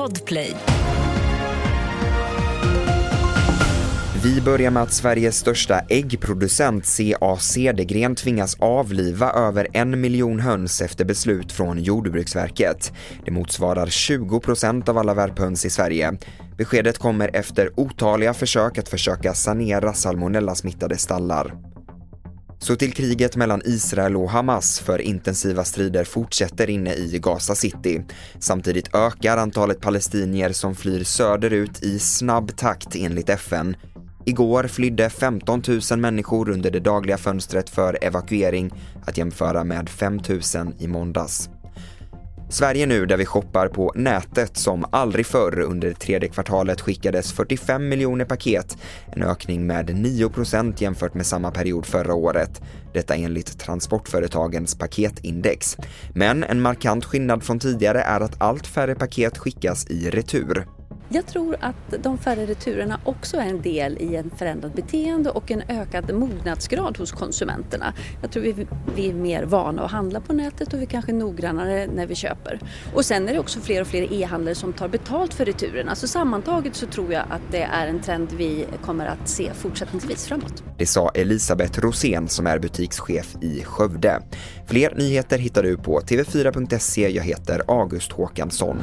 Podplay. Vi börjar med att Sveriges största äggproducent CA Cedergren tvingas avliva över en miljon höns efter beslut från Jordbruksverket. Det motsvarar 20 procent av alla värphöns i Sverige. Beskedet kommer efter otaliga försök att försöka sanera salmonellasmittade stallar. Så till kriget mellan Israel och Hamas för intensiva strider fortsätter inne i Gaza City. Samtidigt ökar antalet palestinier som flyr söderut i snabb takt enligt FN. Igår flydde 15 000 människor under det dagliga fönstret för evakuering att jämföra med 5 000 i måndags. Sverige nu där vi shoppar på nätet som aldrig förr under tredje kvartalet skickades 45 miljoner paket, en ökning med 9% jämfört med samma period förra året. Detta enligt transportföretagens paketindex. Men en markant skillnad från tidigare är att allt färre paket skickas i retur. Jag tror att de färre returerna också är en del i en förändrat beteende och en ökad mognadsgrad hos konsumenterna. Jag tror vi, vi är mer vana att handla på nätet och vi kanske är noggrannare när vi köper. Och sen är det också fler och fler e-handlare som tar betalt för returerna. Så sammantaget så tror jag att det är en trend vi kommer att se fortsättningsvis framåt. Det sa Elisabeth Rosén som är butikschef i Skövde. Fler nyheter hittar du på tv4.se. Jag heter August Håkansson.